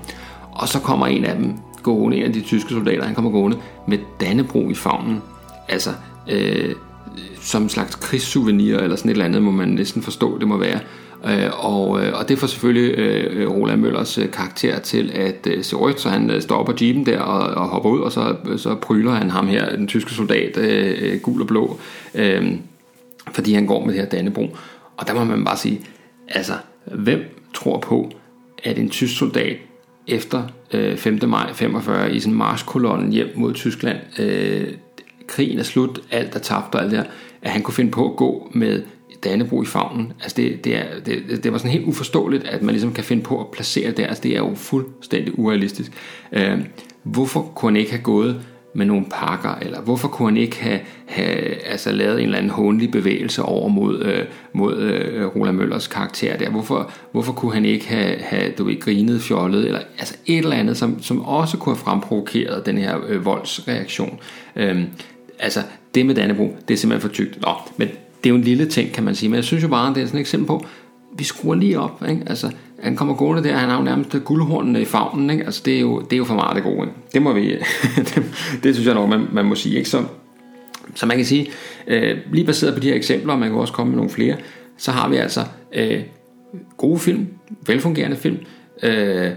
Og så kommer en af dem gående, en af de tyske soldater, han kommer gående med Dannebro i favnen. Altså, øh, som en slags krigssouvenir, eller sådan et eller andet, må man næsten forstå, det må være. Øh, og, øh, og det får selvfølgelig øh, Roland Møllers øh, karakter til at øh, se rødt, så han øh, står på jeepen der og, og hopper ud, og så, så pryler han ham her, den tyske soldat, øh, øh gul og blå, øh, fordi han går med det her Dannebro. Og der må man bare sige, altså, hvem tror på, at en tysk soldat efter øh, 5. maj 45 i sådan marskolonnen hjem mod Tyskland. Øh, krigen er slut, alt er tabt og alt det her. At han kunne finde på at gå med Dannebro i favnen. Altså det, det, er, det, det var sådan helt uforståeligt, at man ligesom kan finde på at placere det. Altså det er jo fuldstændig urealistisk. Øh, hvorfor kunne han ikke have gået med nogle pakker, eller hvorfor kunne han ikke have, have altså, lavet en eller anden håndelig bevægelse over mod, øh, mod øh, Roland Møllers karakter der? Hvorfor, hvorfor kunne han ikke have, have du ved, grinet, fjollet, eller altså et eller andet, som, som også kunne have fremprovokeret den her øh, voldsreaktion? Øhm, altså, det med Dannebro, det er simpelthen for tykt. Nå, men det er jo en lille ting, kan man sige, men jeg synes jo bare, det er sådan et eksempel på, vi skruer lige op, ikke? Altså, han kommer gående der, han har jo nærmest guldhornene i favnen, ikke? Altså, det er jo, det er jo for meget det gode, ikke? Det må vi, det, det, synes jeg nok, man, man må sige, ikke? Så, så man kan sige, øh, lige baseret på de her eksempler, og man kan også komme med nogle flere, så har vi altså øh, gode film, velfungerende film, øh,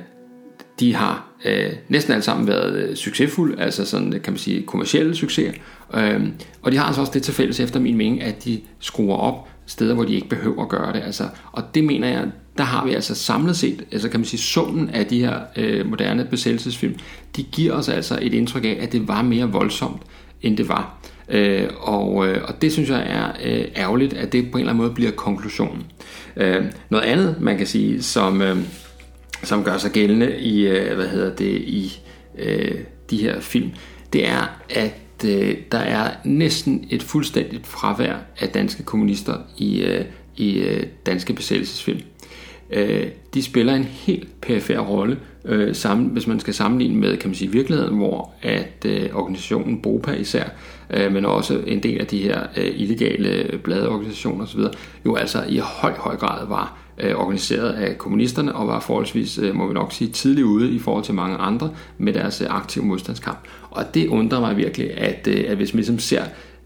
de har øh, næsten alle sammen været øh, succesfulde, altså sådan kan man sige kommersielle succeser, øh, og de har altså også det til fælles efter min mening, at de skruer op steder, hvor de ikke behøver at gøre det. Altså, og det mener jeg, der har vi altså samlet set, altså kan man sige, summen af de her øh, moderne besættelsesfilm, de giver os altså et indtryk af, at det var mere voldsomt, end det var. Øh, og, øh, og det synes jeg er øh, ærgerligt, at det på en eller anden måde bliver konklusionen. Øh, noget andet, man kan sige, som, øh, som gør sig gældende i, øh, hvad hedder det, i øh, de her film, det er, at øh, der er næsten et fuldstændigt fravær af danske kommunister i, øh, i øh, danske besættelsesfilm. Øh, de spiller en helt perifær rolle, øh, sammen, hvis man skal sammenligne med kan man sige, virkeligheden, hvor at øh, organisationen BOPA især, øh, men også en del af de her øh, illegale bladorganisationer osv., jo altså i høj, høj grad var øh, Øh, organiseret af kommunisterne og var forholdsvis, øh, må vi nok sige, tidligt ude i forhold til mange andre med deres øh, aktive modstandskamp. Og det undrer mig virkelig, at, at hvis man ligesom ser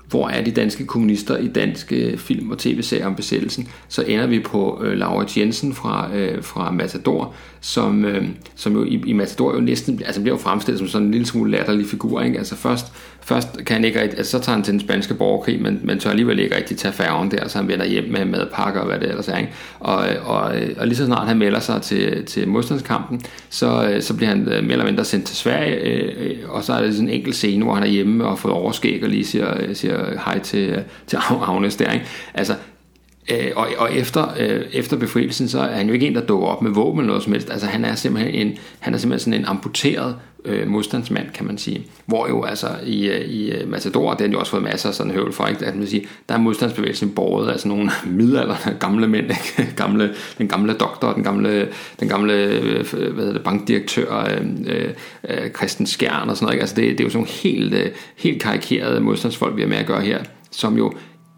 hvor er de danske kommunister i danske film og tv-serier om besættelsen, så ender vi på øh, Laurits Jensen fra, øh, fra Matador, som, øh, som jo i, i Matador jo næsten altså bliver jo fremstillet som sådan en lille smule latterlig figur. Ikke? Altså først, først kan han ikke rigtig, altså så tager han til den spanske borgerkrig, men, men tør alligevel ikke rigtig tage færgen der, så han vender hjem med madpakker og hvad det ellers er. Ikke? Og, og, og lige så snart han melder sig til, til modstandskampen, så, øh, så bliver han øh, mere eller mindre sendt til Sverige, øh, øh og så er det sådan en enkelt scene, hvor han er hjemme og fået overskæg og lige siger, siger hej til, til Agnes der. Ikke? Altså, Øh, og, og efter, øh, efter befrielsen, så er han jo ikke en, der dukker op med våben eller noget som helst. Altså han er simpelthen, en, han er simpelthen sådan en amputeret øh, modstandsmand, kan man sige. Hvor jo altså i, øh, i øh, Matador, det har jo også fået masser af sådan høvl for, ikke? At man siger, der er modstandsbevægelsen borget altså nogle middelalderne gamle mænd, ikke? gamle, den gamle doktor, den gamle, den gamle øh, hvad hedder det, bankdirektør, øh, øh, øh, Christian Skjern og sådan noget. Ikke? Altså det, det er jo sådan nogle helt, øh, helt karikerede modstandsfolk, vi har med at gøre her, som jo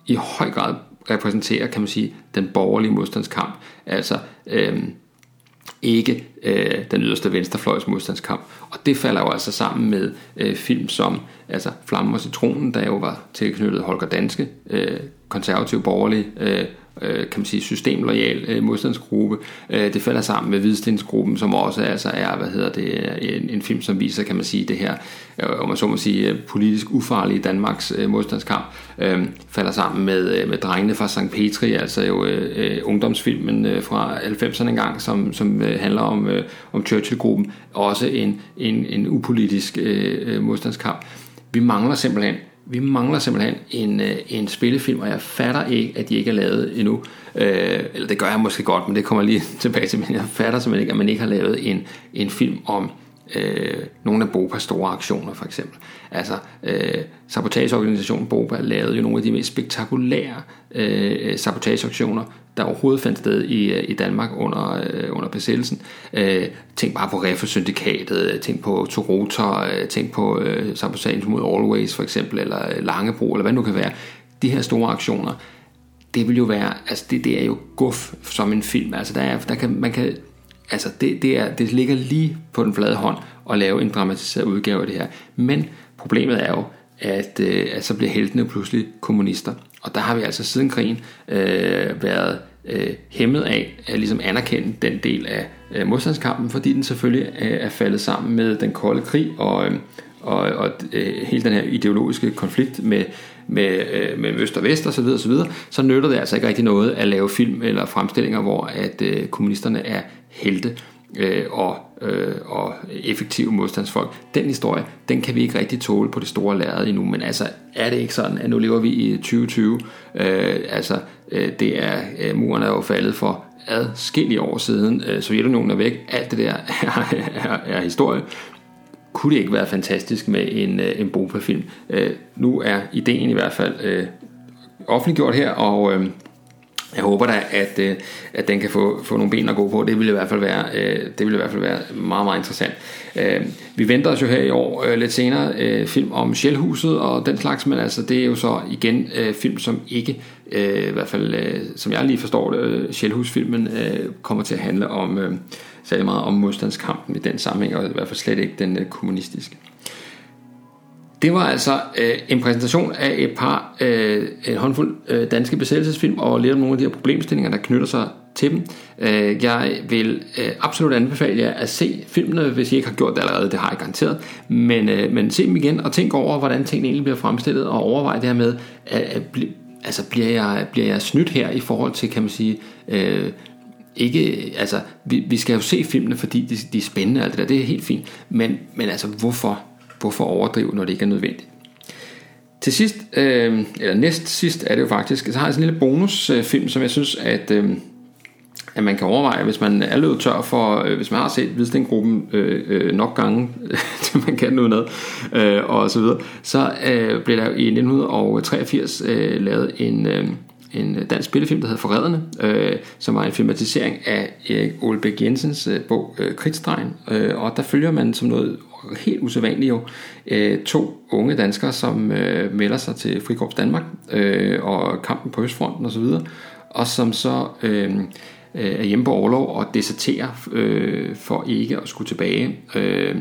i høj grad repræsenterer, kan man sige, den borgerlige modstandskamp. Altså øh, ikke øh, den yderste venstrefløjs modstandskamp. Og det falder jo altså sammen med øh, film som altså Flammen og Citronen, der jo var tilknyttet Holger Danske, øh, konservativ borgerlig øh, øh, kan man sige, systemlojal øh, modstandsgruppe. Øh, det falder sammen med Hvidstensgruppen, som også altså er, hvad hedder det, en, en film, som viser, kan man sige, det her, øh, om man så må sige, øh, politisk ufarlige Danmarks øh, modstandskamp, øh, falder sammen med, øh, med Drengene fra St. Petri, altså jo øh, øh ungdomsfilmen øh, fra 90'erne engang, som, som øh, handler om, øh, om Churchill-gruppen, også en, en, en upolitisk øh, øh modstandskamp. Vi mangler simpelthen vi mangler simpelthen en, øh, en spillefilm, og jeg fatter ikke, at de ikke er lavet endnu. Øh, eller det gør jeg måske godt, men det kommer lige tilbage til, men jeg fatter simpelthen ikke, at man ikke har lavet en, en film om øh, nogle af Bopas store aktioner, for eksempel. Altså, øh, sabotageorganisationen Boba lavede jo nogle af de mest spektakulære øh, sabotageaktioner, der overhovedet fandt sted i, øh, i Danmark under, øh, under besættelsen. Øh, tænk bare på Reffe-syndikatet, øh, tænk på Toronto, øh, tænk på øh, sabotagen mod Always for eksempel, eller øh, Langebro, eller hvad det nu kan være. De her store aktioner, det vil jo være, altså det, det er jo guf som en film. Altså der er, der kan, man kan, altså det, det, er, det ligger lige på den flade hånd at lave en dramatiseret udgave af det her. Men problemet er jo, at, øh, at så bliver heltene pludselig kommunister. Og der har vi altså siden krigen øh, været øh, hæmmet af at ligesom anerkende den del af øh, modstandskampen, fordi den selvfølgelig øh, er faldet sammen med den kolde krig og, øh, og, og øh, hele den her ideologiske konflikt med, med, øh, med Øst og Vest osv., osv., så, så nytter det altså ikke rigtig noget at lave film eller fremstillinger, hvor at øh, kommunisterne er helte øh, og, øh, og effektive modstandsfolk. Den historie, den kan vi ikke rigtig tåle på det store lærred endnu, men altså er det ikke sådan, at nu lever vi i 2020, øh, altså øh, det er, øh, muren er jo faldet for adskillige år siden, øh, Sovjetunionen er væk, alt det der er, er, er historie, kunne det ikke være fantastisk med en, øh, en Bopa-film. Øh, nu er ideen i hvert fald øh, offentliggjort her, og øh, jeg håber da, at, øh, at den kan få, få nogle ben at gå på. Det ville i hvert fald være, øh, det ville i hvert fald være meget, meget interessant. Øh, vi venter os jo her i år øh, lidt senere øh, film om Sjælhuset og den slags, men altså det er jo så igen øh, film, som ikke, øh, i hvert fald øh, som jeg lige forstår det, øh, Sjælhusfilmen øh, kommer til at handle om øh, særlig meget om modstandskampen i den sammenhæng, og i hvert fald slet ikke den øh, kommunistiske. Det var altså øh, en præsentation af et par, øh, en håndfuld øh, danske besættelsesfilm, og lidt om nogle af de her problemstillinger, der knytter sig til dem. Øh, jeg vil øh, absolut anbefale jer at se filmene, hvis I ikke har gjort det allerede, det har jeg garanteret. Men, øh, men se dem igen og tænk over, hvordan tingene egentlig bliver fremstillet, og overvej det her med, at, at altså bliver jeg, bliver jeg snydt her i forhold til, kan man sige, øh, ikke, altså, vi, vi skal jo se filmene, fordi de, de er spændende, og det der, det er helt fint, men, men altså, hvorfor? Hvorfor overdrive, når det ikke er nødvendigt? Til sidst, øh, eller næst sidst er det jo faktisk, så har jeg sådan en lille bonusfilm, som jeg synes, at, øh, at man kan overveje, hvis man er løbet tør for, øh, hvis man har set Hvidstengruppen øh, øh, nok gange, til man kan noget med, øh, og så videre, så øh, blev der i 1983 øh, lavet en, øh, en dansk spillefilm, der hedder Forræderne, øh, som var en filmatisering af Erik Olbæk Jensens øh, bog øh, Kridtstregen, øh, og der følger man som noget helt usædvanligt jo øh, to unge danskere, som øh, melder sig til Frikorps Danmark øh, og kampen på Østfronten osv., og, og som så øh, øh er hjemme på overlov og deserterer øh, for ikke at skulle tilbage. Øh,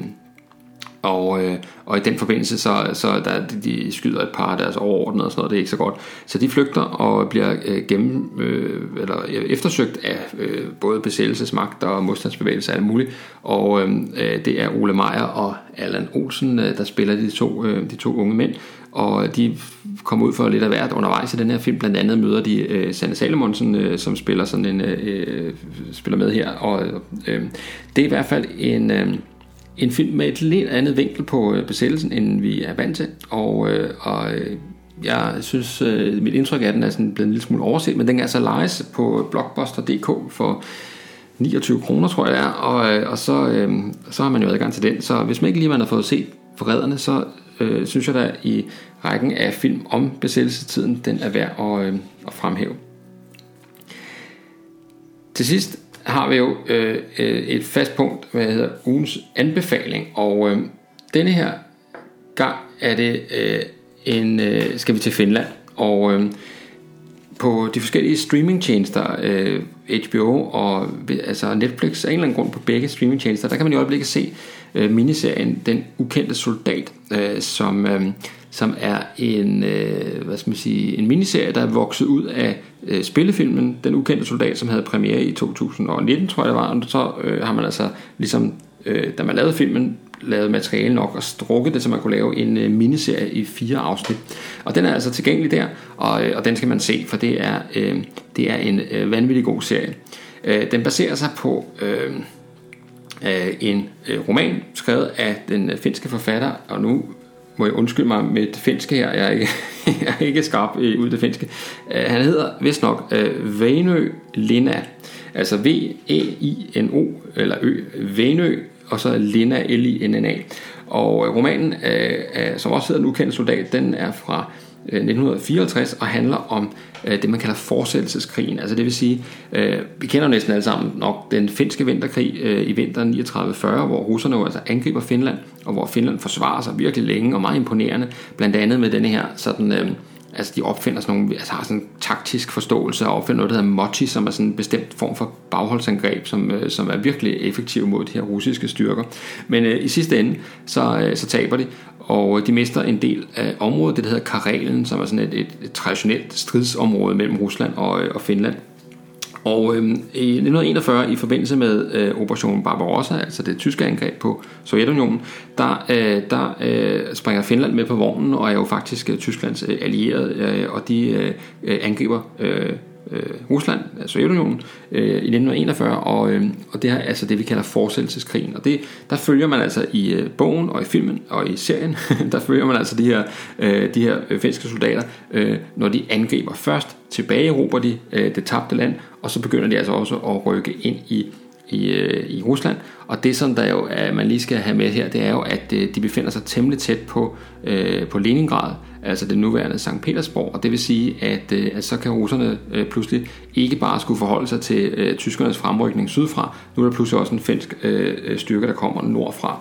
og, øh, og i den forbindelse, så, så der, de skyder et par af deres overordnede og sådan noget, det er ikke så godt. Så de flygter og bliver øh, gennem, øh, eller eftersøgt af øh, både besættelsesmagt og modstandsbevægelse og alt muligt. Og øh, øh det er Ole Meier og Allan Olsen, øh, der spiller de to, øh, de to unge mænd. Og de kommer ud for lidt af hvert undervejs i den her film. Blandt andet møder de øh, Sanne Salomonsen, øh, som spiller sådan en øh, øh spiller med her. Og øh, det er i hvert fald en... Øh, en film med et lidt andet vinkel på øh, besættelsen, end vi er vant til. Og, øh, og øh, jeg synes, øh, mit indtryk af den er sådan blevet en lille smule overset, men den kan altså lejes på blockbuster.dk for 29 kroner, tror jeg det er, og, øh, og så, øh, så har man jo adgang til den. Så hvis man ikke lige man har fået set Forræderne, så øh, synes jeg da i rækken af film om besættelsestiden, den er værd at, øh, at fremhæve. Til sidst har vi jo øh, øh, et fast punkt, hvad hedder ugens anbefaling, og øh, denne her gang er det øh, en, øh, skal vi til Finland, og øh, på de forskellige streamingtjenester, øh, HBO og altså Netflix, af en eller anden grund på begge streamingtjenester, der kan man i øjeblikket se øh, miniserien Den ukendte soldat, øh, som, øh, som er en, øh, hvad skal man sige, en miniserie, der er vokset ud af øh, spillefilmen Den ukendte soldat, som havde premiere i 2019, tror jeg det var, og så øh, har man altså ligesom, øh, da man lavede filmen, lavet materiale nok og strukket det, så man kunne lave en øh, miniserie i fire afsnit. Og den er altså tilgængelig der, og, øh, og den skal man se, for det er, øh, det er en øh, vanvittig god serie. Øh, den baserer sig på øh, øh en øh, roman skrevet af den finske forfatter, og nu må jeg undskylde mig med det finske her, jeg er ikke, jeg er ikke skarp øh, ud det finske. Uh, han hedder vist nok uh, Venø Lina, altså V-E-I-N-O, eller Ø, Venø, og så Lina, L-I-N-N-A. Og øh, romanen, uh, som også hedder Den ukendte soldat, den er fra Øh, 1954 og handler om øh, det, man kalder forsættelseskrigen. Altså det vil sige, øh, vi kender næsten alle sammen nok den finske vinterkrig øh, i vinteren 39-40, hvor russerne jo altså angriber Finland, og hvor Finland forsvarer sig virkelig længe og meget imponerende, blandt andet med denne her sådan... Øh, altså de opfinder sådan nogle, altså har sådan en taktisk forståelse og opfinder noget, der hedder mochi, som er sådan en bestemt form for bagholdsangreb, som, øh, som er virkelig effektiv mod de her russiske styrker. Men øh, i sidste ende, så, øh, så taber de, og de mister en del af området, det der hedder Karelen, som er sådan et, et, et traditionelt stridsområde mellem Rusland og, øh, og Finland. Og øh, i 1941, i forbindelse med øh, Operation Barbarossa, altså det tyske angreb på Sovjetunionen, der, øh, der øh, springer Finland med på vognen og er jo faktisk øh, Tysklands øh, allierede, øh, og de øh, øh angriber øh, øh, Rusland, altså Sovjetunionen, øh, i 1941, og, øh, og det er altså det, vi kalder forsættelseskrigen. Og det, der følger man altså i øh, bogen og i filmen og i serien, der følger man altså de her, øh, de her øh, finske soldater, øh, når de angriber først, tilbage erobrer de øh, det tabte land, og så begynder de altså også at rykke ind i i, øh, i Rusland. Og det, som der jo er, man lige skal have med her, det er jo, at øh, de befinder sig temmelig tæt på, øh, på Leningrad, altså det nuværende St. Petersborg, og det vil sige, at, øh, at så kan russerne øh, pludselig ikke bare skulle forholde sig til øh, tyskernes fremrykning sydfra, nu er der pludselig også en finsk styrke, der kommer nordfra.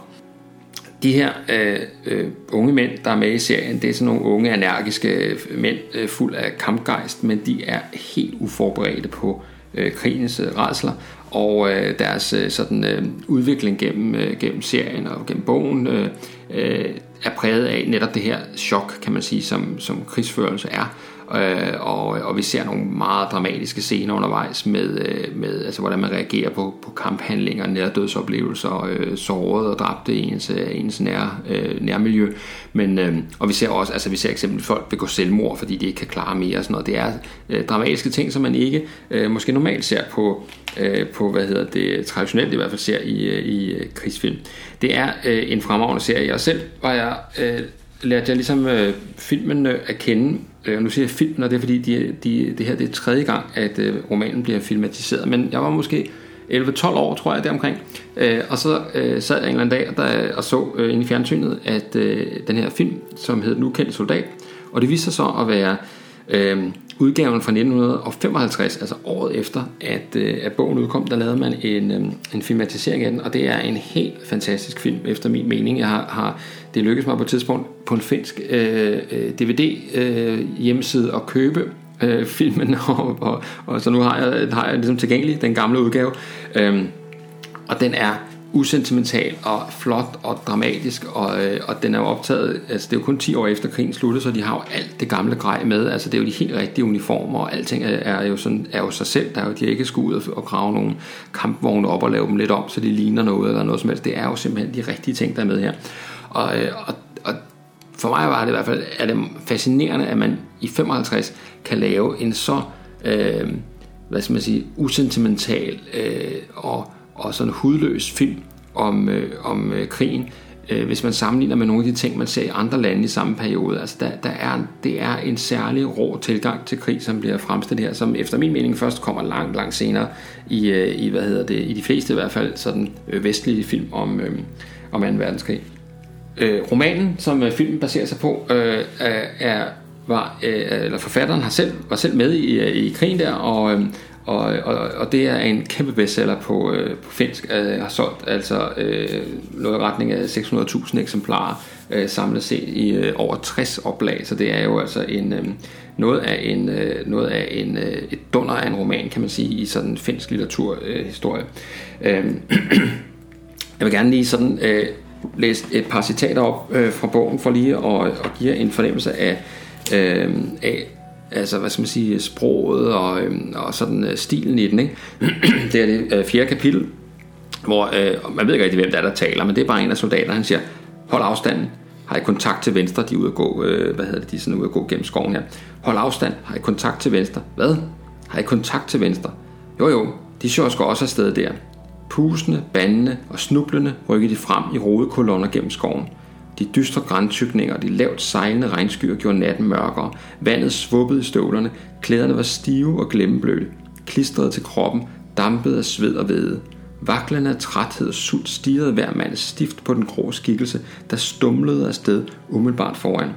De her øh, øh, unge mænd, der er med i serien, det er sådan nogle unge, energiske mænd, øh, fuld af kampgejst, men de er helt uforberedte på øh, krigens øh, redsler, og øh, deres øh, sådan, øh, udvikling gennem, øh, gennem serien og gennem bogen øh, øh, er præget af netop det her chok, kan man sige, som, som krigsførelse er. Øh, og, og vi ser nogle meget dramatiske scener undervejs med, øh, med altså, hvordan man reagerer på, på kamphandlinger, nærdødsoplevelser, øh, sårede og dræbte i ens, øh, ens nær, øh, nærmiljø. Men, øh, og vi ser også, altså vi ser eksempelvis folk begå selvmord, fordi de ikke kan klare mere og sådan noget. Det er øh, dramatiske ting, som man ikke øh, måske normalt ser på, øh, på, hvad hedder det, traditionelt i hvert fald ser i, øh, i øh, krigsfilm. Det er øh, en fremragende serie. Jeg selv var jeg, øh, lærte jeg ligesom øh, filmen øh, at kende Øh, nu siger jeg filmen, og det er fordi, de, de, det her det er tredje gang, at øh, romanen bliver filmatiseret. Men jeg var måske 11-12 år, tror jeg, deromkring. Øh, og så øh, sad jeg en eller anden dag der, og så øh, inde i fjernsynet, at øh, den her film, som hed Nu kendt soldat, og det viste sig så at være øh, udgaven fra 1955, altså året efter, at, øh, at bogen udkom, der lavede man en, øh, en filmatisering af den, og det er en helt fantastisk film, efter min mening. Jeg har, har det lykkedes mig på et tidspunkt på en finsk øh, øh DVD øh, hjemmeside at købe øh, filmen, og, og, og så nu har jeg, har jeg ligesom tilgængelig den gamle udgave, øh, og den er usentimental og flot og dramatisk, og, øh, og den er jo optaget, altså det er jo kun 10 år efter krigen sluttede, så de har jo alt det gamle grej med, altså det er jo de helt rigtige uniformer, og alting er, er jo sådan, er jo sig selv, der er jo, de har ikke skudt ud og grave nogle kampvogne op og lave dem lidt om, så de ligner noget eller noget som helst, det er jo simpelthen de rigtige ting, der er med her. Og, øh, og, og for mig var det i hvert fald er det fascinerende, at man i 55 kan lave en så, øh, hvad skal man sige, usentimental øh, og og sådan hudløs film om, øh, om øh, krigen, øh, hvis man sammenligner med nogle af de ting, man ser i andre lande i samme periode. Altså der, der er, det er en særlig rå tilgang til krig, som bliver fremstillet her, som efter min mening først kommer langt, langt senere i, øh, i hvad hedder det, i de fleste i hvert fald, sådan øh, vestlige film om, øh, om 2. verdenskrig. Øh, romanen, som øh, filmen baserer sig på, øh, er, var, øh, eller forfatteren har selv, var selv med i, øh, i krigen der, og, øh, og, og, og det er en kæmpe bestseller på, øh, på finsk. øh, har solgt altså øh, noget i retning af 600.000 eksemplarer øh, samlet set i øh, over 60 oplag, så det er jo altså en, øh, noget af en øh, noget af en øh, et dunder af en roman, kan man sige, i sådan en finsk litteraturhistorie. Øh, jeg vil gerne lige sådan øh, læse et par citater op øh, fra bogen for lige at, at give en fornemmelse af, øh, af altså hvad skal man sige, sproget og, øh, og sådan øh, stilen i den. Ikke? det er det øh, fjerde kapitel, hvor øh, man ved ikke rigtig, hvem der er, der taler, men det er bare en af soldaterne, han siger, hold afstanden, har I kontakt til venstre, de er ude at gå, øh, hvad hedder det, de er sådan ude at gå gennem skoven her. Hold afstand, har I kontakt til venstre. Hvad? Har I kontakt til venstre? Jo jo, de sjosker også afsted der. Pusende, bandende og snublende rykkede de frem i rodekolonner gennem skoven. De dystre græntykninger og de lavt sejlende regnskyer gjorde natten mørkere. Vandet svuppede i støvlerne. Klæderne var stive og glemmebløde. Klistrede til kroppen, dampede af sved og væde. Vaklende af træthed og sult stirrede hver mand stift på den grå skikkelse, der stumlede afsted umiddelbart foran.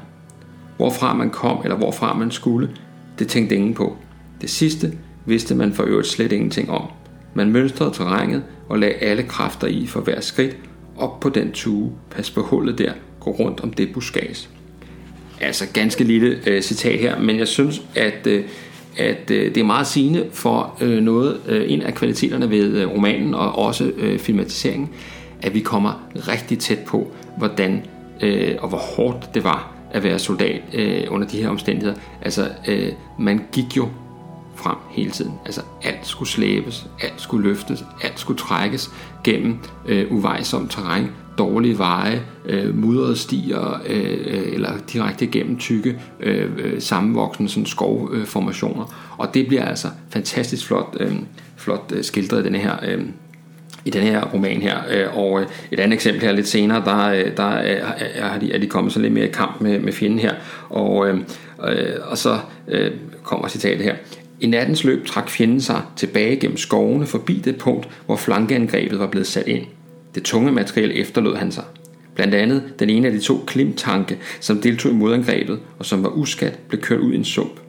Hvorfra man kom eller hvorfra man skulle, det tænkte ingen på. Det sidste vidste man for øvrigt slet ingenting om. Man mønstrede terrænet og lagde alle kræfter i for hver skridt, op på den tue, pas på hullet der, gå rundt om det buskads. Altså ganske lille øh, citat her, men jeg synes, at, øh, at øh, det er meget sigende for øh, noget, øh, en af kvaliteterne ved øh, romanen og også øh, filmatiseringen, at vi kommer rigtig tæt på, hvordan øh, og hvor hårdt det var at være soldat øh, under de her omstændigheder. Altså, øh, man gik jo frem hele tiden. Altså alt skulle slæbes, alt skulle løftes, alt skulle trækkes gennem øh, uvejsomt terræn, dårlige veje, øh, mudrede stier øh, øh eller direkte gennem tykke øh, øh sammenvoksende sådan skovformationer. Øh, og det bliver altså fantastisk flot, øh, flot øh, skildret i denne her øh, i den her roman her. Øh, og et andet eksempel her lidt senere, der, der er, de, er de kommet så lidt mere i kamp med, med fjenden her. Og, øh, og så øh, kommer citatet her. I nattens løb trak fjenden sig tilbage gennem skovene forbi det punkt, hvor flankeangrebet var blevet sat ind. Det tunge materiel efterlod han sig. Blandt andet den ene af de to klimtanke, som deltog i modangrebet og som var uskat, blev kørt ud i en sump.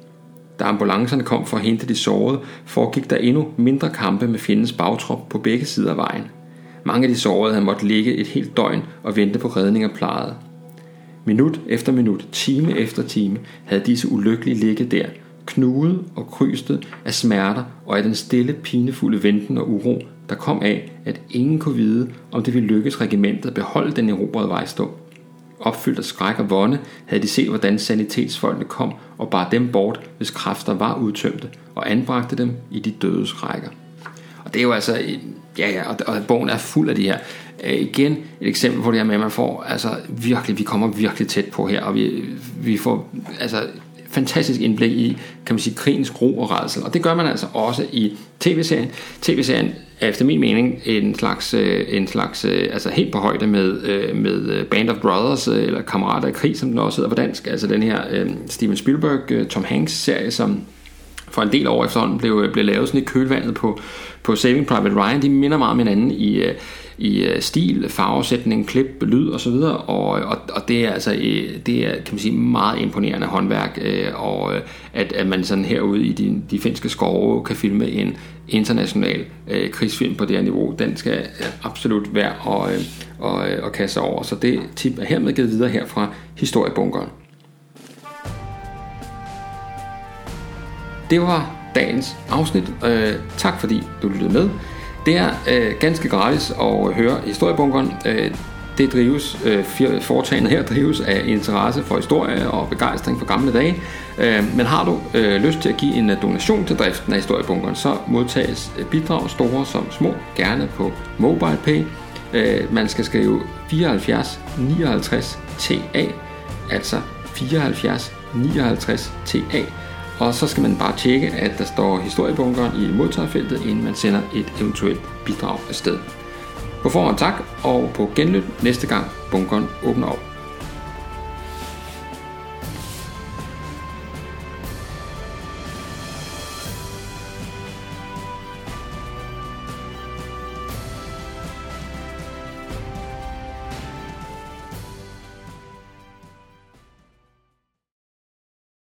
Da ambulancerne kom for at hente de sårede, foregik der endnu mindre kampe med fjendens bagtrop på begge sider af vejen. Mange af de sårede havde måttet ligge et helt døgn og vente på redning og plejet. Minut efter minut, time efter time, havde disse ulykkelige ligget der, knudet og krystet af smerter og af den stille, pinefulde venten og uro, der kom af, at ingen kunne vide, om det ville lykkes regimentet at beholde den erobrede vejstå. Opfyldt af skræk og vonde havde de set, hvordan sanitetsfolkene kom og bar dem bort, hvis kræfter var udtømte, og anbragte dem i de dødes rækker. Og det er jo altså, ja ja, og, og bogen er fuld af de her. Øh, igen et eksempel på det her med, at man får, altså virkelig, vi kommer virkelig tæt på her, og vi, vi får, altså fantastisk indblik i, kan man sige, krigens gro og redsel. Og det gør man altså også i tv-serien. TV-serien er efter min mening en slags, øh, en slags øh, altså helt på højde med, øh, med Band of Brothers, eller Kammerater i krig, som den også hedder på dansk. Altså den her Steven Spielberg, Tom Hanks serie, som for en del år efterhånden blev, blev lavet sådan i kølvandet på, på Saving Private Ryan. De minder meget om hinanden i, i øh, stil, farvesætning, klip, lyd osv. Og, og, og det er altså øh, det er, kan man sige, meget imponerende håndværk, øh, og at, at man sådan herude i de, de finske skove kan filme en international øh, krigsfilm på det her niveau, den skal absolut være at, øh, og at kaste over. Så det tip er hermed givet videre her fra Historiebunkeren. Det var dagens afsnit. Øh, tak fordi du lyttede med. Det er øh, ganske gratis at øh, høre historiebunkeren. Øh, det drives, øh, foretagendet her drives af interesse for historie og begejstring for gamle dage. Øh, men har du øh, lyst til at give en øh, donation til driften af historiebunkeren, så modtages øh, bidrag store som små, gerne på MobilePay. Øh, man skal skrive 74 59 TA, altså 74 59 TA og så skal man bare tjekke, at der står historiebunkeren i modtagerfeltet, inden man sender et eventuelt bidrag afsted. På forhånd tak, og på genlyt næste gang bunkeren åbner op.